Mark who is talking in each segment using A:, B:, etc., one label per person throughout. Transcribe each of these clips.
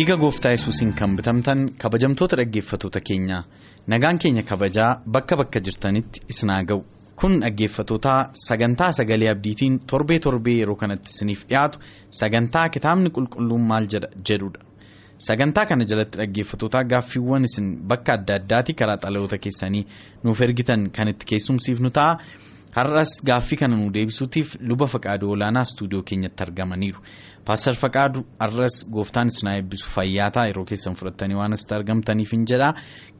A: Dhiiga gooftaa yesuusiin kan bitamtan kabajamtoota dhaggeeffatoota keenyaa nagaan keenya kabajaa bakka bakka jirtanitti isinaa ga'u kun dhaggeeffatoota sagantaa sagalee abdiitiin torbee torbee yeroo kanatti isiniif dhiyaatu sagantaa kitaabni qulqulluun maal jedhudha sagantaa kana jalatti dhaggeeffatoota gaaffiiwwan isin bakka adda addaatii karaa xalayoota keessanii nuuf ergitan kan itti keessumsiifnu ta'a. Har'as gaaffii kana nu deebisuutiif luba faqaaduu olaanaa istuudiyoo keenyatti argamaniiru paastar faqaaduu har'as gooftaan isin eebbisu fayyaataa yeroo keessan fudhattanii waan asitti argamtaniif hin jedhaa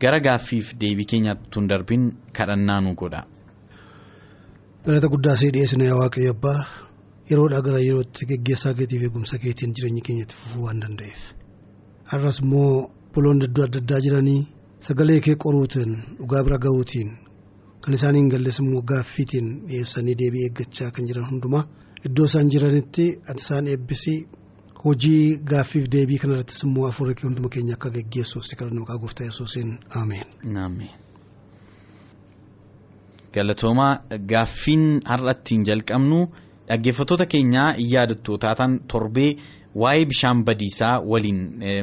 A: gara gaaffiif deebii keenyaatti tun darbiin kadhannaa nu godha.
B: galata guddaa see dhiyeessina yaa waaqayyo abbaa yeroodhaa gara yerootti geggeessaa keetiif eegumsa keetiin jireenya keenyatti fufuu waan danda'eef har'as immoo buloonni iddoo adda addaa jiranii sagalee kee qoruutiin dhugaa bira ga'uutiin. Kan isaaniin galles immoo gaaffiitiin dhiyeessanii deebii eeggachaa kan jiran hundumaa iddoo isaan jiranitti isaan eebbisii hojii gaaffiif deebii kanarrattis immoo afurii hunduma keenya akka geggeessuuf si kadhanna maqaa gooftaa yesuusiin ameen.
A: galatoomaa gaaffiin har'attiin jalqabnu dhaggeeffattoota keenyaa yaadattootaan torbee waa'ee bishaan badiisaa waliin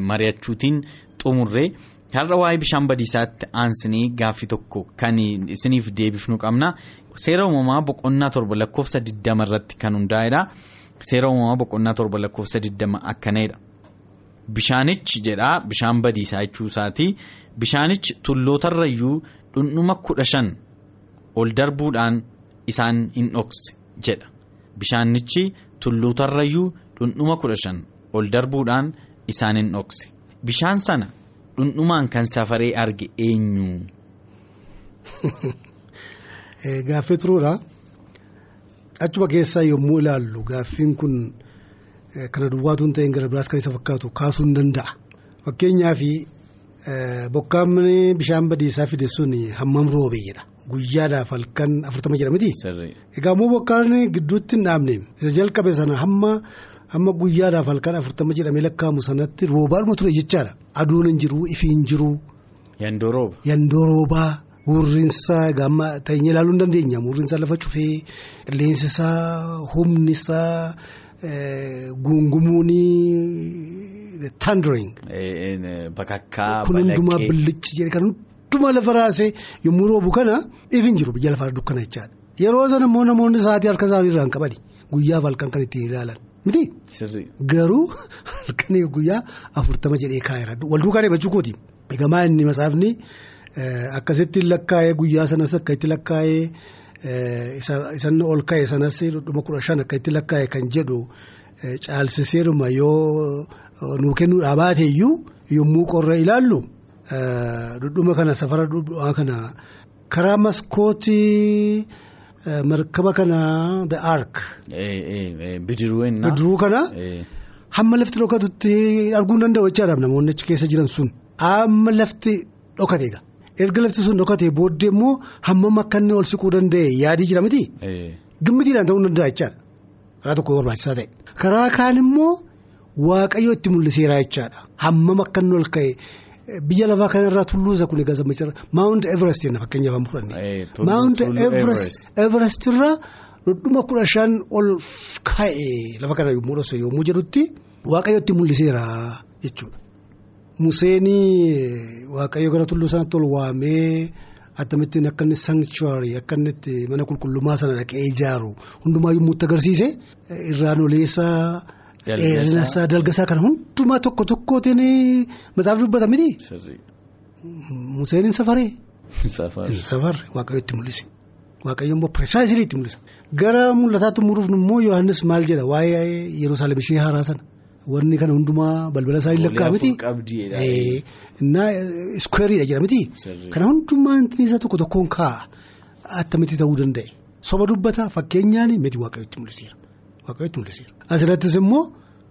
A: mari'achuutiin xumurree. Har'a waa'ee bishaan badiisaatti aansinee gaaffii tokko kan isiniif deebifnu qabna seera uumamaa boqonnaa torba lakkoofsa 20 irratti kan hundaa'edha seera uumamaa boqonnaa torba lakkoofsa 20 akkanadha bishaanichi jedha bishaan badiisaa jechuu isaatii bishaanichi tullootarrayyuu dhundhuma kudha shan ol darbuudhaan isaan hin dhokse jedha bishaanichi tullootarrayyuu dhundhuma kudha shan ol darbuudhaan isaan hin dhokse bishaan sana. Dhundhumaan kan safaree arge eenyu.
B: Gaaffii turuudha. Achuma keessaa yommuu ilaallu gaaffiin kun kana duwwaatu hin ta'in gara biraas kan isa fakkaatu kaasuu hin danda'a. Fakkeenyaaf bokkaan bishaan badiisaa fide sun hammam roobe jedha. Guyyaadhaaf halkan afurtama jedha miti. Egaa immoo bokkaan gidduutti hin dhaabne isa jalqabe sana hamma. Amma guyyaadhaaf halkan afurtama jedhamee lakkaa'amu sanatti roobaadhuma ture jechaadha aduun hin jiru ifi hin jiru.
A: Yandoo rooba.
B: Yandoo roobaa hurriinsaa gaamma ta'ee ilaaluu hin dandeenya hurriinsaa lafa cufee qilleensi isaa humni isaa guungumuun tandering.
A: Bakakkaa
B: kun hundumaa billichi jedhe kan hundumaa lafa raasee yommuu roobu kana ifi hin jiru biyya lafaa dukkana jechaadha yeroo sana immoo namoonni sa'aatii harka isaanii irraan qabani guyyaaf halkan kan ittiin ilaalan. Miti? Garuu halkanii guyyaa afurtama jedhee kaa'eera wal duukaa deemachuu kooti? Egamaa inni masaafni akkasitti lakkaa'ee guyyaa sanas akka itti lakkaa'ee isan ol ka'e sanas dhuma kudha shan akka itti lakkaa'e kan jedhu caalsiseeruma yoo nuu kennuudhaa baateeyyuu yommuu qorra ilaallu dhudhuma kana safara dhudhumaa kana karaa maskootii. Markaba kana the ark.
A: bidiruu
B: kana. hamma lafti dhokatutti arguu danda'u jechaadhaaf namoonni achi keessa jiran sun hamma lafti dhokate egaa erga lafti sun dhokate booddee immoo hammam akka inni ol siquu danda'e yaadii jira miti. gimmitiidhaan ta'uu danda'a jechaadha karaa tokko barbaachisaa ta'e. karaa kaan immoo waaqayyo itti mul'iseera jechaadha hammam akka inni ol ka'e. Biyya lafaa kanarraa tulluusa kun egaa sammacharra Mount Everest jenna fakkeenyaaf amma fudhanne. Mount Everest irraa dhundhuma kudha shan ol ka'e lafa kana yommuu dhoose yommuu jedhutti waaqayyo itti mul'iseera jechuudha. Museenii waaqayyo gara tulluu sanatti ol waamee akkamittiin akka inni sanctuary akka inni mana qulqullummaa sana dhaqee ijaaru hundumaa yommuu itti agarsiise irraan oleessaa. Isaa dalgasaa kana hundumaa tokko tokkootiin matsaafni dubbata miti. Museen safaree. Hin safarre waaqayyo itti mul'ise. Waaqayyo immoo pireesaayisii itti mul'isa. Gara mul'ataatti muruuf immoo Yohaannis maal jedha waa'ee Yerusaalem ishee haaraa sana. Wanni kana hundumaa balbala isaa hin lakkaa miti. Innaa iskweeriidha jedha miti. Kana hundumaa isa tokko tokkoon kaa'a. attamitti ta'uu danda'e soba dubbata fakkeenyaan miti waaqayyotti mul'iseera waaqayyotti mul'iseera asirrattis immoo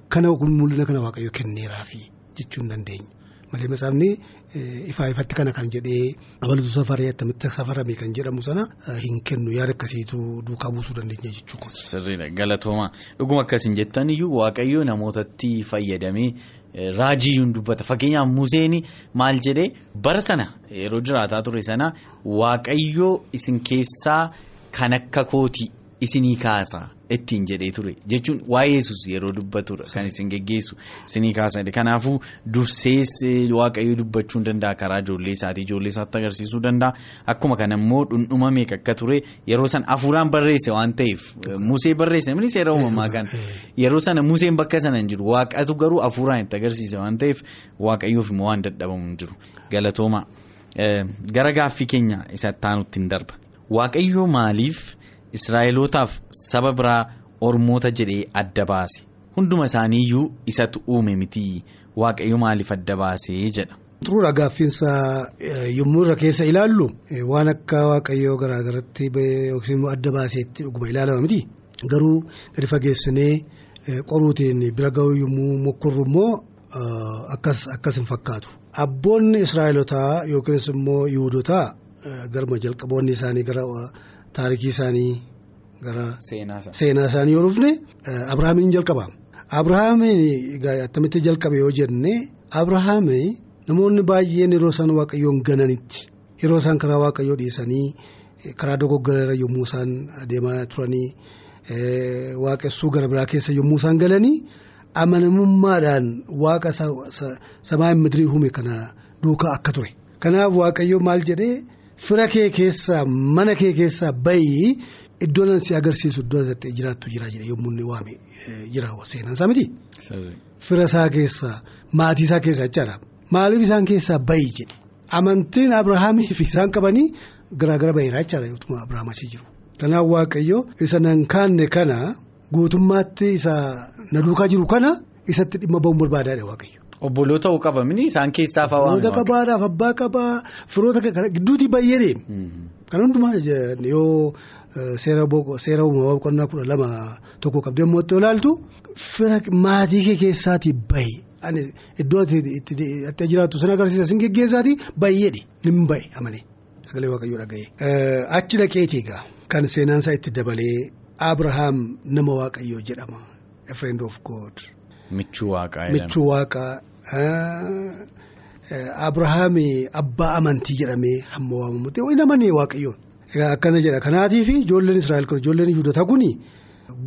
B: kana mul'ina kana waaqayyo kenneeraafi jechuu hin dandeenya malee matsaafni ifaa ifatti kana kan jedhee abalatu safaree attamitti safarame kan jedhamu sana hin kennu. Yaada akkasiitu duukaa buusuu dandeenya jechuudha.
A: Sirriidha. Galatooma dhuguma akkasiin jettan iyyuu waaqayyo namootatti fayyadamee. Raajiyyuun dubbata. Fakkeenyaaf Museen maal jedhee bara sana yeroo jiraataa ture sana waaqayyoo isin keessaa kan akka kooti isinii kaasa ittiin jedhee ture. Jechuun waa'ee yesus yeroo dubbatudha kan isin geggeessu isinii kaasa kanaafuu dursees waaqayyoo dubbachuu danda'a karaa ijoollee isaatii ijoollee isaatti agarsiisuu danda'a. Akkuma kana immoo dhundhuma meeqa akka ture. Yeroo sana hafuuraan barreesse waan ta'eef musee barreesse. Mini seera uumamaa kan. Yeroo sana museen bakka sana hin jiru. Waaqatu garuu hafuuraan itti agarsiise waan ta'eef waaqayyoof immoo waan dadhabamu hin jiru. Galatooma gara gaaffii keenya isa taanutti hin darba. Waaqayyoo maaliif. Israa'elootaaf saba biraa ormoota jedhee adda baase hunduma isaaniiyyuu isatu uume miti waaqayyo maaliif adda baasee jedha.
B: Xuruudha gaaffiinsa yommuu irra keessa ilaallu waan akka waaqayyoo garaa garatti yookiin immoo adda baaseetti dhuguma ilaalama miti garuu gadi fageessinee qoruutiin bira ga'uu yommuu mokkorru immoo akkas akkas hin fakkaatu. Abboonni Israa'elootaa yookiinis immoo Yihudotaa garuma jalqaboonni isaanii gara. Taarikii isaanii gara seenaa isaanii yoo dhufne Abirahaamiin jalqaba. Abirahaamiin attamitti jalqabe yoo jenne Abirahaami namoonni baay'een yeroo isaan waaqayyoon gananitti yeroo isaan karaa waaqayyoo dhiisanii karaa dogoggoraa yommuu isaan adeemaa turanii waaqessuu gara biraa keessa yommuu isaan galanii amanamummaadhaan waaqa samaa mitirii uume kana duukaa akka ture. Kanaaf waaqayyoo maal jedhee. Fira kee keessaa mana kee keessaa bayi iddoo nan si agarsiisu iddoo itti jiraattu jira jedhe yommuu inni waame jira seenaan isaa miti. Fira isaa keessaa maatii isaa keessaa jechaadha. Maaliif isaan keessaa bayi jedhe amantiin Abirahaamii fi isaan qabanii garaagara baheera jechaadha yootuma Abirahaam achii jiru. Kanaaf Waaqayyo isa nan kaanne kana guutummaatti isa na duukaa jiru kana isatti dhimma ba'uun barbaadaadha Waaqayyo.
A: Obboloo ta'uu qaba. Mini isaan keessaa fa'aa
B: Firoota qabaadhaaf abbaa qabaa firoota gidduutii baay'ee kan hundumaa yoo seera uumamaa boqonnaa kudha lama tokko qabdee immoo itti ilaaltu fira maatii kee keessaatii bahe. Iddoo itti jiraattu sana agarsiisa sin geggeessaatii baay'eedha ni bahe amanee sagalee waaqayyoo dhaga'ee. Achi dhaqeetii egaa. Kan seenaansaa itti dabalee Abrahaam nama waaqayyoo jedhama. A friend of God.
A: Michuu waaqaa
B: Michuu waaqaa Abrahaami abbaa amantii jedhamee hamma waamamutti inni amanee waaqayyoon. Akkana jedha kanaatiif ijoolleen Israa'el kun ijoolleen Yihudotaa kun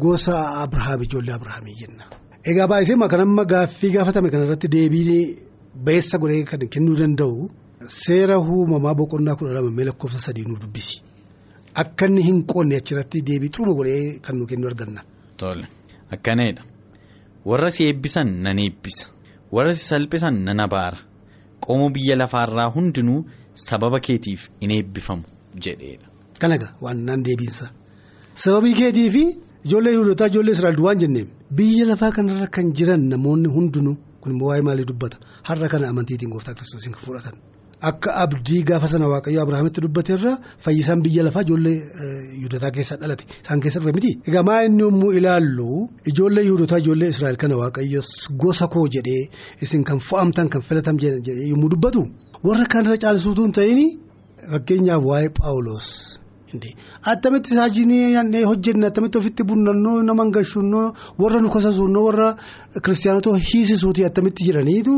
B: gosa Abrahaam ijoollee Abrahaamii jenna. Egaa baay'isee kan amma gaaffii gaafatame kanarratti deebii beessa godhee kan kennuu danda'u seera uumamaa boqonnaa kudha lama mee lakkoofsa sadii nu dubbisi. Akka inni hin qoonne achirratti deebii xuruma godhee kan nu kennu arganna.
A: Tole akkanadha. Warra si eebbisan nan eebbisa. Warra si salphisan nan abaara qomoo biyya lafaarraa hundinuu sababa keetiif in eebbifamu jedheedha.
B: Kana egaa waan naan deebiinsa. Sababii keetii fi ijoollee Yihudotaa ijoollee Israa'el waan jenneef biyya lafaa kanarra kan jiran namoonni hundinuu kun immoo waa'ee maalii dubbata? Har'a kana amantiitiin gooftaa kiristoosiin kan fudhatan. Akka abdii gaafa sana waaqayyo Abirahaamitti dubbate irraa fayyisaan biyya lafaa ijoollee Yihudotaa keessaa dhalate. Isaan keessa dhufe miti. Egaa maa inni yommuu ilaallu? Ijoollee Yihudotaa ijoollee Israa'el kana waaqayyo gosa koo jedhee isin kan fo'amtan kan filatam jedhee yommuu dubbatu? Warra kanarra caalisuutu hin ta'in fakkeenyaaf waa'ee Paawuloos. Attamitti saajinii hojjenne attamitti ofitti bunnannoo nama gashunnoo warra nu kasasuunnoo warra kiristaanota hiisisuuti attamitti jedhaniitu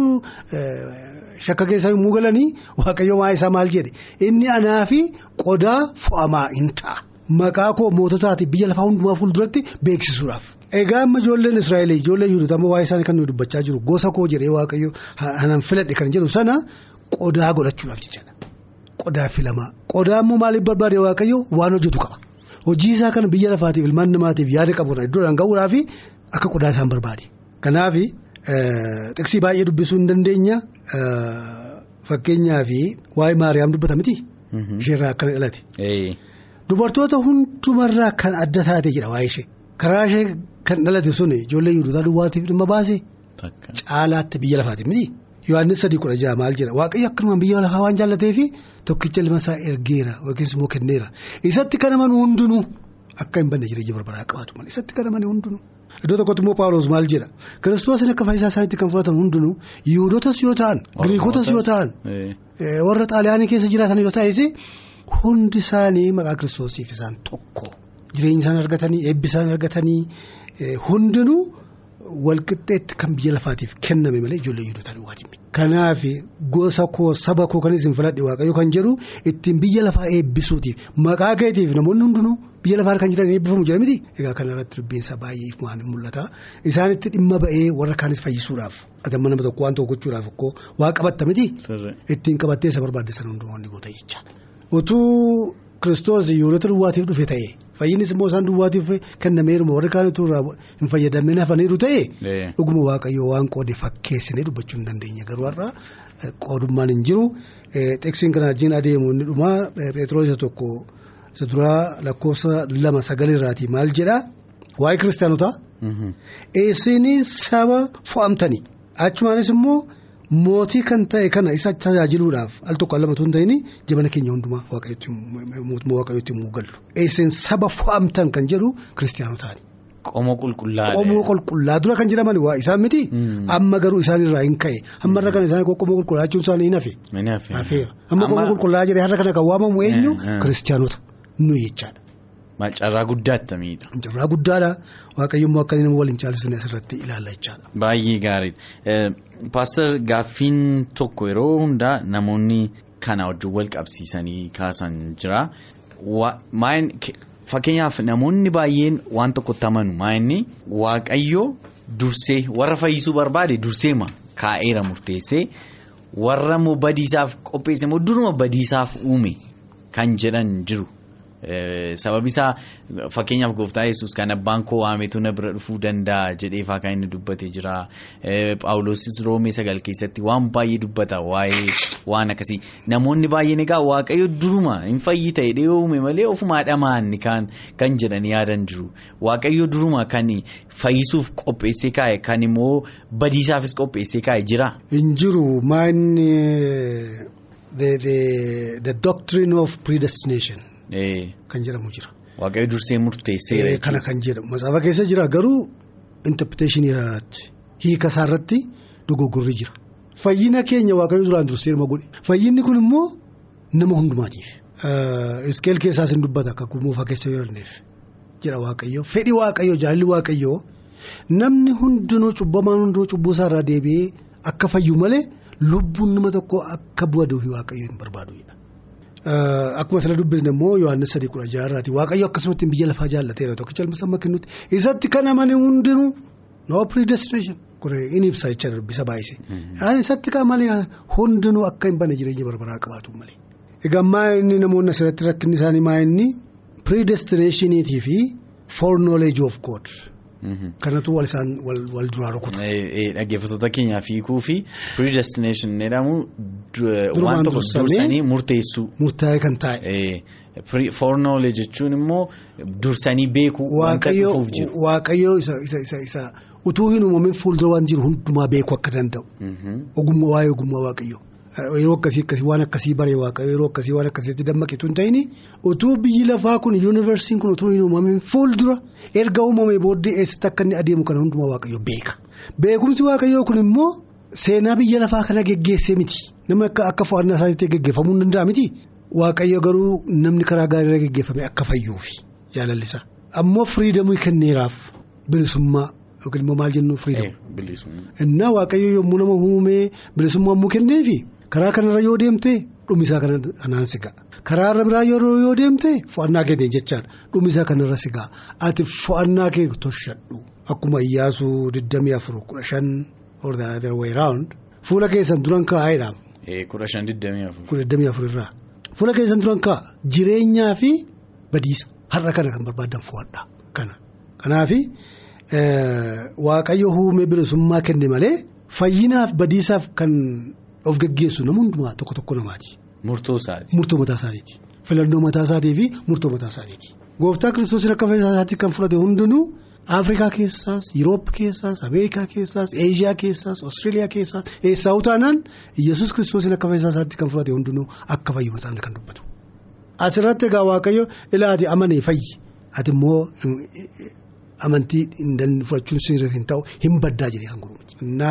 B: shakka keessa yommuu galanii waaqayyo waa'ee isaa maal jedhe inni anaa fi qodaa fo'amaa hin ta'a. Maqaa koo moototaati biyya lafaa hundumaa fuulduratti beeksisuudhaaf. Egaa amma ijoolleen Israa'el ijoollee Yihudotaa amma waa'ee isaanii kan nuyi dubbachaa jiru gosa koo jedhee waaqayyo hanan filadhe kan jedhu sana qodaa godhachuudhaaf jechaadha. Qodaa filamaa qodaa immoo maaliif barbaade waaqayyo waan hojjetu qaba hojii isaa kana biyya lafaatiif ilmaan namaatiif yaada qabuudha iddoodhaan ga'uudhaaf akka qodaa isaan barbaade. Kanaaf xiqsii baay'ee dubbisuu hin dandeenya fakkeenyaaf waa'ee maariyaam dubbata miti. Isheerraa akkana dhalate. Dubartoota hundumarraa kan adda taate jedha waa'ee ishee. Karaa ishee kan dhalate sun ijoollee Yihudotaa duwwaatiif dhimma baase caalaatti biyya lafaatiif miti Yohaannis sadii kudha jaha maal jedha? Waaqayyo akkanumaan biyya lafaa waan jaallatee fi tokkicha ilma isaa ergeera yookiin immoo kenneera. Isatti kan amanu hundinuu akka hin banne jireenya barbaraa qabaatu malee isatti kan amanu hundinuu. Iddoo tokkotti immoo Paawuloos maal jedha kiristoos akka fayyisaa isaaniitti kan fudhatan hundinuu yihudotas yoo ta'an giriikotas yoo ta'an warra xaaliyaanii keessa jiraatan yoo ta'es hundi isaanii maqaa kiristoosiif isaan tokko jireenya isaan argatanii eebbi isaan argatanii hundinuu. Walqixxeetti kan biyya lafaatiif kenname malee ijoollee yihudotaa duwwaatiin miti. Kanaaf gosa koo saba koo kan isin filadhe waaqayyo kan jedhu ittiin biyya lafaa eebbisuutiif maqaa keetiif namoonni hundinuu biyya lafaa kan jiran eebbifamu jira miti. Egaa kanarratti dubbinsa baay'ee waan mul'ata. Isaanitti dhimma ba'ee warra kaanis fayyisuudhaaf atamma nama tokko waan tokko gochuudhaaf akkoo waa qabatta miti. Ittiin qabattee isa barbaadde sana hundumaa ni goota jechaadha. Utuu kiristoos yihudoota duwwaatiif dhufe ta'e fayyinnis immoo isaan duwwaatiif kennameeruma warri kaanitu irraa hin fayyadamne hafaniiru ta'e dhuguma waaqayyoo waan qoode fakkeessinee dubbachuu hin dandeenya garuu har'a qoodummaan hin jiru. Teksiin kana wajjin adeemu inni dhumaa peetiroo isa tokko isa duraa lakkoofsa lama sagalirraati maal jedhaa waa'ee kiristaanotaa isin saba fo'amtanii achumaanis immoo. Mootii kan ta'e kana isa tajaajiluudhaaf al tokko al lamatu hin ta'in jabana keenya hundumaa waaqayyootti immoo gallu. Isin saba fo'amtan kan jedhu kiristaanotaani.
A: Qomoo qulqullaa'aa.
B: Qomoo qulqullaa dura kan jedhaman waa isaan miti. Amma garuu isaan irraa hin ka'e ammarra kana isaan qomoo qulqullaa jechuun isaanii hin hafe. Amma qomoo qulqullaa jedhee har'a kana kan waamamu eenyu kiristaanota nuyi jechaadha.
A: Carraa guddaatti miidha.
B: Carraa guddaadha waaqayyoommoo akka nama waliin caalchisne asirratti ilaalla jechaadha.
A: Baay'ee gaariidha. Paaster gaaffiin tokko yeroo hundaa namoonni kana wajjin wal qabsiisanii kaasan jira. Fakkeenyaaf namoonni baay'een waan tokkotti amanu maa'inni waaqayyo dursee warra fayyisuu barbaade durseema kaa'eera murteessee warra immoo badiisaaf qopheesse immoo duruma badiisaaf uume kan jedhan jiru. Sababi isaa fakkeenyaaf gooftaa yesus kan abbaan koo waametu na bira dhufuu danda'a jedheefaa kan inni dubbatee jira. Paawulosis roomee sagal keessatti waan baay'ee dubbata waa'ee waan akkasii. Namoonni baay'een egaa waaqayyo duruma hin fayyi ta'e dhiyoo uume malee ofumaa dhamaanni kan jedhanii yaadan jiru. Waaqayyo duruma kan fayyisuuf qopheessee kaa'e kan immoo badiisaafis qopheessee kaa'e jira.
B: Hin jiru maanni the doctrine of predestination. Kan jedhamu jira.
A: Waaqayyo dursee murteesseera.
B: Kana kan jedhamu matsaafa keessa jira garuu interpretation irratti hiika isaarratti dogoggorri jira. Fayyina keenya waaqayyo duraan dursee nama godhe. Fayyinni kun immoo nama hundumaatiif. Iskeel keessaas hin dubbata akka kuumuufaa keessa yoo dandeef jira waaqayyo fedhi waaqayyo jaalalli waaqayyo namni hundinuu cubbamaan hundinuu cubbuu isaarraa deebi'ee akka fayyu malee lubbuun nama tokko akka bu'aduufi waaqayyo hin barbaadu. Akkuma sila dubbisne immoo Yohaannis sadii kudha jaarraati waaqayyo akkasumatti biyya lafaa jaallateera tokkicha ilma sama kennutti isatti kan amane hundinuu no predestination kun inni ibsa jecha dubbisa baay'ise. Isatti kan amane hundinuu akka hin bane jireenya barbaraa qabaatu malee. Egaa maa inni namoonni asirratti rakkinni isaanii maa inni predestinationiitii fi foreknowledge of God. Kanatu wal isaan wal duraa rukuta.
A: Dhaggeeffattoota keenyaaf hiikuu fi predestination jedhamu waan tokko dursanii murteessuu.
B: Murtaa'e kan taa'e.
A: Foreknowledge jechuun immoo dursanii beekuu wanta dhufuuf jiru.
B: Waaqayyoo isa isa utuu hin uumamin fuuldura waan jiru hundumaa beekuu akka danda'u. Ogummaa waa'ee ogummaa waaqayyoo. Yeroo akkasii akkasii waan akkasii baree waaqayyoo yeroo akkasii waan akkasiitti dammaqitu hin ta'in utuu biyyi lafaa kun yuunivarsiitiin kun utuu hin uumamin fuuldura erga uumamee booddee eessatti akka inni adeemu kana hundumaa waaqayyoo beeka. Beekumsi waaqayyoo kun immoo seenaa biyya lafaa kana geggeessee miti namni akka fo'annaa isaaniitti geggeeffamuu hin danda'a miti waaqayyo garuu namni karaa gaariirra geggeeffame akka fayyuufi jaalallisa ammoo firiidamuu kenneeraaf bilisummaa. Yookiin immoo maal jennu firiidam. Innaa waaqayyo yommuu nama uumee bilisummaa immoo kenneefi karaa kanarra yoo deemtee dhumisaa kanaan si ga'a. Karaa biraa yoo deemtee fo'annaa kee jechaadha. Dhumisaa kanarra si ga'a. Ati fo'annaa kee tolchadhu. Akkuma Iyyaasuu 24 15 fuula keessan duran kaa'eedhaam.
A: kudha shan digdamii afur.
B: kudha digdamii afur irraa fuula keessan duran kaa'a jireenyaa fi badiisa har'a kana kan barbaadan fo'adha kana kanaafi waaqayyo uumee bilisummaa kenne malee fayyinaaf badiisaaf kan of geggeessu nama hundumaa tokko tokko namaati.
A: Murtoo isaati.
B: Murtoo mataa isaatiiti. Filannoo mataa isaatii fi murtoo mataa isaatiiti. Gooftaa kiristoosiin akka fayyisaa isaatti kan fudhate hundinuu Afrikaa keessaas Yuroop keessaas Ameerikaa keessaas Eeshiyaa keessaas Austraaliyaa keessaas eessaa utaanaan Iyyasuus kiristoosiin akka fayyisaa isaatti kan fudhate hundinuu akka fayyuma isaanii kan dubbatu. Asirratti egaa Waaqayyo ilaati amanee fayyi ati immoo amantii fudhachuun sirriif hin ta'u hin baddaa jedhee kan gurguramu.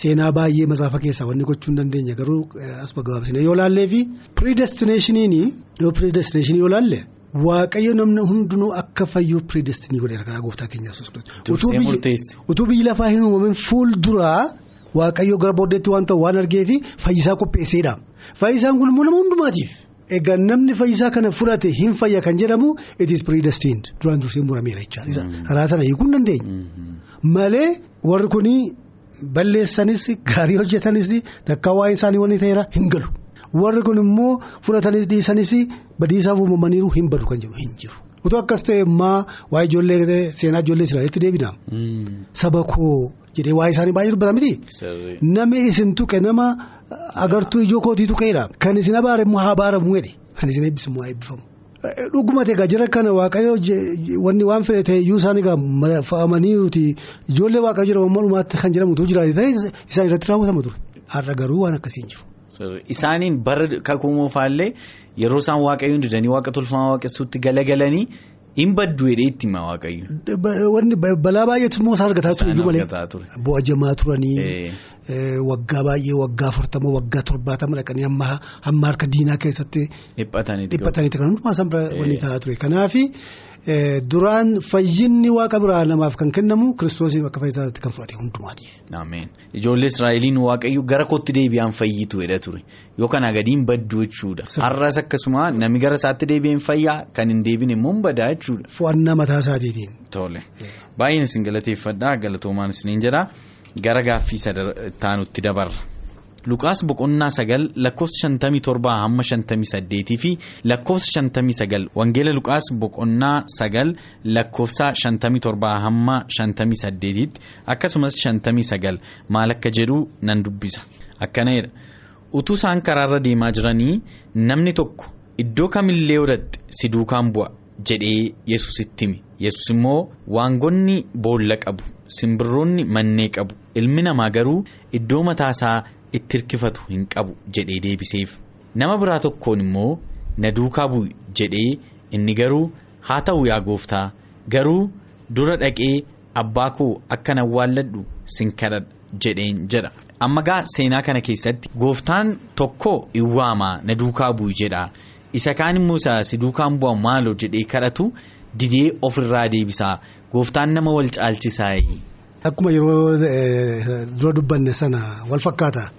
B: Seenaa baay'ee masaafa keessaa wanni gochuu hin dandeenya garuu as gabaabsine yoo laallee fi piridestineeshiniin yoo piridestineeshinii yoo laalle waaqayyo namni hundinuu akka fayyuu piridestinii godheera karaa gooftaa keenyaa sosochooti. Utuu biyyi lafaa hin uumamin fuulduraa waaqayyo gara booddeetti waan ta'u waan argee fi fayyisaa qopheesseedha. Fayyisaan kun immoo nama hundumaatiif. Egaa namni fayyisaa kana fudhate hin fayya kan jedhamu it is predestined duraan dursee murameera jechaadha. Karaa sana hiikuu hin dandeenya. Malee warri kunii. Balleessanis gaarii hojjetanis takka waa'ee isaanii wanni ta'eera hin galu warri kun immoo fudhatanis dhiisanis badiisaaf uumamaniiru hin badu kan jedhu hin jiru. Utuu akkas ta'e ammaa waa'ee ijoollee seenaa ijoollee Israa'elitti deebina. Saba koo jedhee waa'ee isaanii baay'ee dubbata miti. Namni isin tuqe nama agartuu ijoo kootii tuqeedha. Kan isin abaare immoo haa abaaramu jedhe kan isin eebbisu immoo haa eebbifamu. Dhuguma ta'e jira kana waaqayyo wanni waan fedhe ta'e iyyuu isaan egaa fa'amaniiruuti ijoollee waaqayyo jedhamu ammoo kan jedhamutu ta'e isaan irratti raawwatama ture har'a garuu waan akkasii hin jiru.
A: Isaaniin bara kakuu moofaallee yeroo isaan waaqayyoon didanii waaqa tolfamaa waaqessuutti galagalanii hin baddu jedhee itti hima waaqayyo.
B: Wanni balaa baay'eetu immoo isaan argataa ture iyyuu malee bu'a jamaa turanii waggaa baay'ee waggaa afurtama waggaa torbaatama dhaqanii hamma harka diinaa keessatti. dhiphataniiti kan hundumaa isaan bira wanni ta'aa ture. Kanaafi duraan fayyinni waaqa biraa namaaf kan kennamu kiristoosiin akka fayyisaatti kan fudhate hundumaatiif.
A: Ijoollee Israa'eliin waaqayyo gara kootti deebi'aan fayyitu jedha ture yookaan agadiin baddu jechuudha. Har'as akkasuma namni gara isaatti deebi'een fayyaa kan hin deebine immoo hin badaa jechuudha.
B: Fo'annaa mataa isaatiin.
A: Tole baay'een isin galateeffadhaa galatoomaan isiniin jedha gara gaaffii taanutti dabarra. Luqaas boqonnaa sagal lakkoofsa shantamii torbaa hamma shantamii saddeetii fi lakkoofsa shantamii sagal wangeela Luqaas boqonnaa sagal lakkoofsa shantamii torbaa hamma shantamii saddeetiitti akkasumas shantamii sagal maal akka jedhu nan dubbisa akkanadha utuu isaan karaarra deemaa jiranii namni tokko iddoo kamillee godhatte si duukaan bu'a jedhee yesusitti hime yesus immoo waangonni boolla qabu simbirroonni mannee qabu ilmi namaa garuu iddoo mataasaa. Itti hirkifatu hin qabu jedhee deebiseef. Nama biraa tokkoon immoo na duukaa bu'i jedhee inni garuu haa ta'u yaa gooftaa garuu dura dhaqee abbaa koo akka na awwaalladhu sin kadhadha jedheen jedha. Amma gaa seenaa kana keessatti gooftaan tokko in waamaa na duukaa bu'i jedha. Isa kaan immoo isa si duukaan bu'a maaloo jedhee kadhatu didee ofirraa deebisaa. Gooftaan nama wal caalchisaa.
B: Akkuma yeroo dura dubbanne sana wal fakkaata.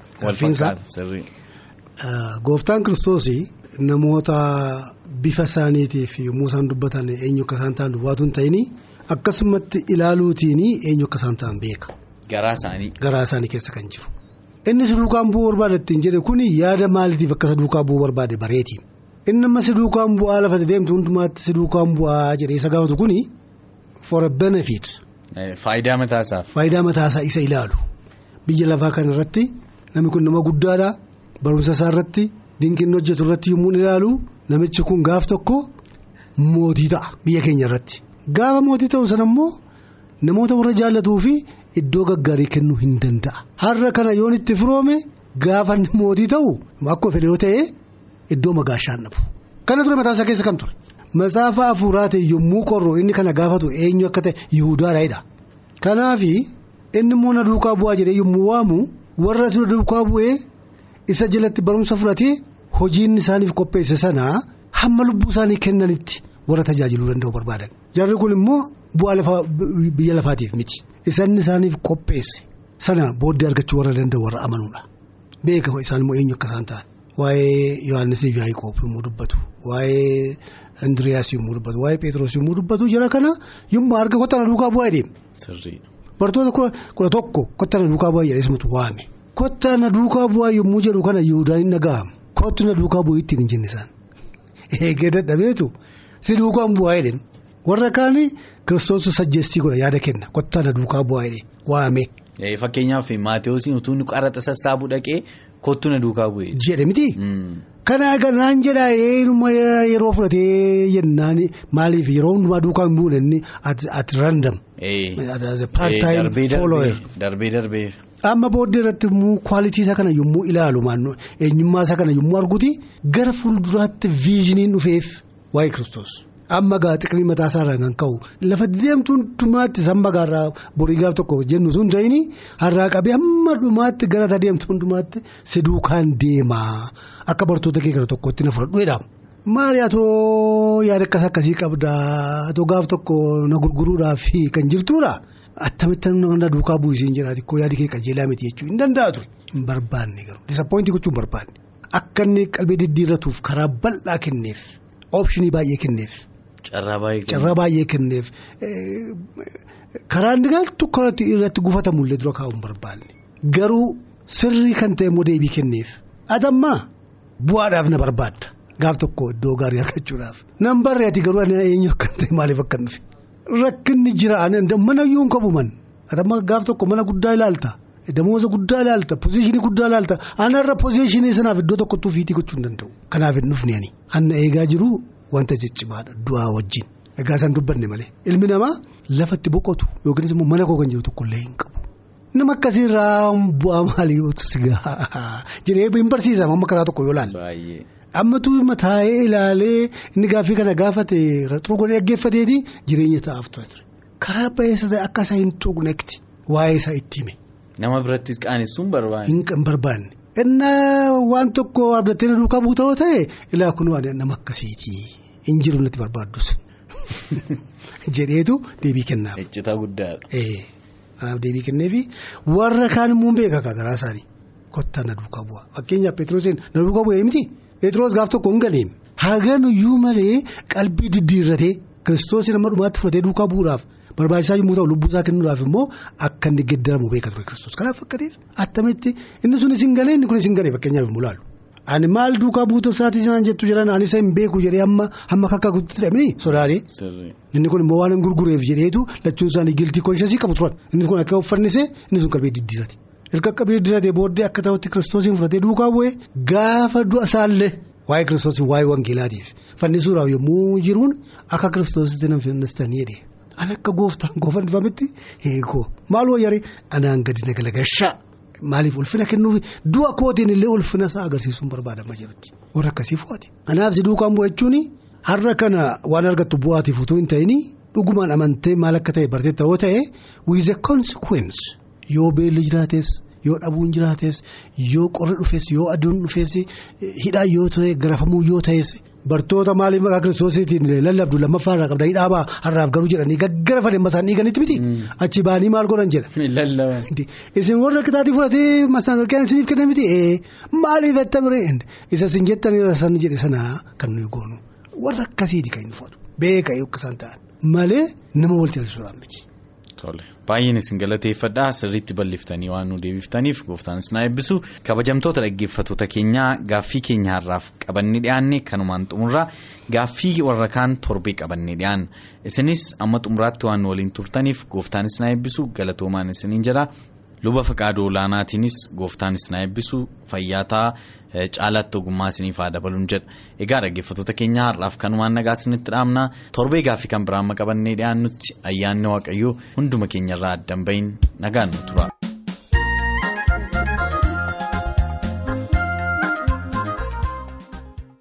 B: Gooftaan kiristoos namoota bifa isaaniitiif yommuu isaan dubbatan eenyu akka isaan ta'an duwwaatu hin ta'in akkasumatti ilaaluutiin eenyu akka isaan ta'an beeka.
A: Garaa isaanii.
B: Garaa isaanii keessa kan jiru. Inni si duukaan bu'uu barbaade ittiin jedhe kun yaada maaliitiif akka si duukaa bu'uu barbaade bareeti. Inni amma si duukaan bu'aa lafatti deemtu hundumaatti si duukaan bu'aa jedhee isa gaafatu kun for a benefit.
A: Faayidaa mataasaaf.
B: Faayidaa mataasaa isa ilaalu biyya lafaa kana irratti namni kun nama guddaadha barumsa isaa irratti dinqiin hojjetu irratti yommuu ilaalu namichi kun gaaf tokko mootii ta'a biyya keenya irratti gaafa mootii ta'u sana immoo namoota warra jaallatuu fi iddoo gaggaarii kennuu hin danda'a har'a kana yoon itti firoome gaafa mootii ta'u akkuma fedhe yoo ta'e iddoo magaashaan dhabu kana ture mataasaa keessa kan ture. Matsaafa hafuuraa ta'e yommuu qorru inni kana gaafatu eenyu akka ta'e Yihudaadha. Kanaaf inni immoo na duukaa bu'aa jedhee yommuu waamu warra na duukaa bu'ee isa jalatti barumsa fudhatee hojiin isaaniif qopheesse sana hamma lubbuu isaanii kennanitti warra tajaajiluu danda'u barbaadan. Jarri kun immoo bu'aa biyya lafaatiif miti. Isaan isaaniif qopheesse sana booddee argachuu warra danda'u warra amanuudha. Beeka isaan immoo eenyu akka isaan ta'an. Waa'ee Yohaannisiif Yaaqoob yommuu dubbatu waa'ee Indiriyaas yommuu dubbatu waa'ee Pheexroos yommuu dubbatu jara kana yommuu arga kottana duukaa bu'aa deema. Bartoota kudha tokko kottana duukaa bu'aa jedhee simatu waame. Kottana duukaa bu'aa yommuu jedhu kana Yihudaan hin dhaga'amu. Kottu na duukaa bu'aa ittiin hin jenne isaan. Eegee dadhabeetu si duukaan bu'aa jedhan warra kaanii kiristoos sajjeestii godha yaada kenna kottana duukaa bu'aa jedhee waame.
A: Fakkeenyaaf Maatiyoosiin utuu inni qaraxa sassaabuu dhaqee kottu na duukaa bu'e.
B: Jedhe miti. Kana ganaan jedhaa yeroo fudhatee jennaan maaliif yeroo hundumaa duukaa hin buune inni ati randam.
A: Darbee darbee.
B: Amma booddee irratti immoo kwaalitii isaa kana yommuu ilaalu eenyummaa isaa kana yommuu arguuti gara fuulduraatti viizhiniin dhufeef waa'ee kiristoos. Amma gaa xiqqimii mataa isaarraa kan ka'u lafa deemtu hundumaatti samba gaarraa borii gaaf tokko jennu sun ta'ini har'aa qabee hamma dhumaatti gara taa deemtu hundumaatti si duukaan deemaa akka bartoota kee gara tokkotti na fudhadhuudha. Maali atoo yaada akkas akkasii qabdaa atoo gaaf tokko na gurguruudhaaf kan jirtuudha. Attamitti na duukaa bu'isiin jiraati koo yaadi kee qajeelaa miti jechuun hin danda'a ture. Hin barbaanne garuu disappointii gochuu hin barbaanne akka inni qalbii diddiirratuuf karaa bal'aa kenneef oopshinii baay'ee kenneef. Carraa baay'ee kenneef karaa inni galtu irratti gufatamullee dura kaa'uu hin barbaanne garuu sirrii kan ta'e immoo deebii kenneef atammaa bu'aadhaaf na barbaadda gaaf tokko iddoo gaarii argachuudhaaf nan barreeti garuu eenyu akka ta'e maaliif akka nufi rakkinni jira mana iyyuu hin qabuman atammaa gaaf tokko mana guddaa ilaalta. Damooza guddaa ilaalta pozishinii guddaa ilaalta aanarra pozishinii sanaaf iddoo tokkotti ofiitii gochuu hin danda'u kanaaf hin dhufne ani anna eegaa jiru wanta ciccimaadha du'aa wajjin egaa isaan dubbanne malee ilmi namaa lafatti boqotu yookiin immoo mana koo kan jiru tokkollee hin qabu nama akkasiirraa bu'aa maalii sigaa jiree hin barsiisa amma karaa tokko yoo ilaalle. Ammatu mataa'ee ilaalee inni gaaffii kana gaafate xuruu godhee dhaggeeffateeti jireenya ta'aaf ture karaa ba'eessa ta'e akka isaa hin tuqnetti waa'ee isaa itti hime.
A: Nama birattis qaanessuun barbaanne.
B: Hin barbaanne. Innaa waan tokko abdattee na duukaa buutoo ta'e ilaa kun waan nama akkasiiti hin jiru natti barbaaddus jedheetu deebii kennaaf.
A: Iccitaa guddaadha.
B: Kanaaf deebii kenneefi warra kaan immoo beeka garaa isaanii kottaa na duukaa bu'a fakkeenyaaf Peteroosiin na duukaa bu'ee miti Peteroos gaaf tokko hin galeen haganuyyuu malee qalbii diddiirratee kiristoosii nama dhumaatti fudhatee duukaa bu'uudhaaf. Barbaachisaa yommuu ta'u lubbuusaa kennuudhaaf immoo akka inni geeddaramu beeka ture kiristoos kanaaf fakkateef attamitti inni sun isin galee inni kun isin galee fakkeenyaaf immoo laalu. Ani maal duukaa buutuu isaatii isaan jettu jiran ani isa hin beeku jedhee amma hamma kakkaa guututti dhabee sodaadhee. Inni kun immoo waan hin gurgureef jedheetu lachuun isaanii giltii koonshaasii qabu turan inni kun akka uffannise inni sun qalbii diddiirate. Erga qalbii diddiirate booddee akka ta'utti kiristoosiin fudhatee duukaa bu'ee gaafa du'a isaallee waa'ee kiristoosii waa'ee wangeelaatiif fannisuudhaaf yommuu jiruun akka kiristoositti nama finnistanii jedhee. Ani akka gooftaan goofannifametti eegoo maal wayyaree anaan gadi na galagashaa maaliif ulfina kennuufi du'a kootiin illee ulfina isaa agarsiisuun barbaadama jirutti warra akkasii fu'aati. Anaaf si duukaan bu'a jechuun har'a kana waan argattu bu'aatiif utuu hin ta'in dhugumaan amantee maal akka ta'e bartee ta'uu ta'e with a consequence yoo beelli jiraates yoo dhabuun jiraates yoo qorri dhufes yoo aduun dhufes hidhaa yoo ta'e garafamuu yoo ta'es. Bartoota maaliif maqaa kiristoosiitiin lallabdu lammaffaa irraa qabda hidhaabaa har'aaf garuu jedhanii gaggara fadhe masaan dhiiganitti miti. Achi ba'anii maal godhan jedha. Isin warra kitaatii fudhatee masaan isiniif kennan miti maaliif itti biree isa isin jettanii san jedhe sanaa kan nuyi goonu warra akkasiiti kan inni fudhatu beeka akka isaan ta'an malee nama wal jaallisuudhaan miti.
A: Baay'een isin galateeffadhaa sirriitti bal'iftanii waan nu deebiftaniif gooftaan isin haa eebbisu kabajamtoota dhaggeeffattoota keenyaa gaaffii keenya har'aaf qabannee dhiyaanne kanumaan xumurraa gaaffii warra kaan torbee qabannee dhiyaanna isinis amma xumuraatti waan waliin turtaniif gooftaan isin haa eebbisu galatoomaan isiniin jedha luba faqaadoo olaanaatiinis gooftaan isin haa eebbisu fayyaataa caalaatti ogummaa isiniif haa dabaluun jedha egaa dhaggeeffattoota keenya har'aaf kanumaan nagaa isinitti dhaamna torbee gaaffii kan biraa amma qabannee dhiyaannutti ayyaanni waaqayyoo hunduma keenyarraa addan bahin nagaan nu tura.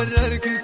C: مرر كل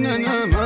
C: Akkamiina namaa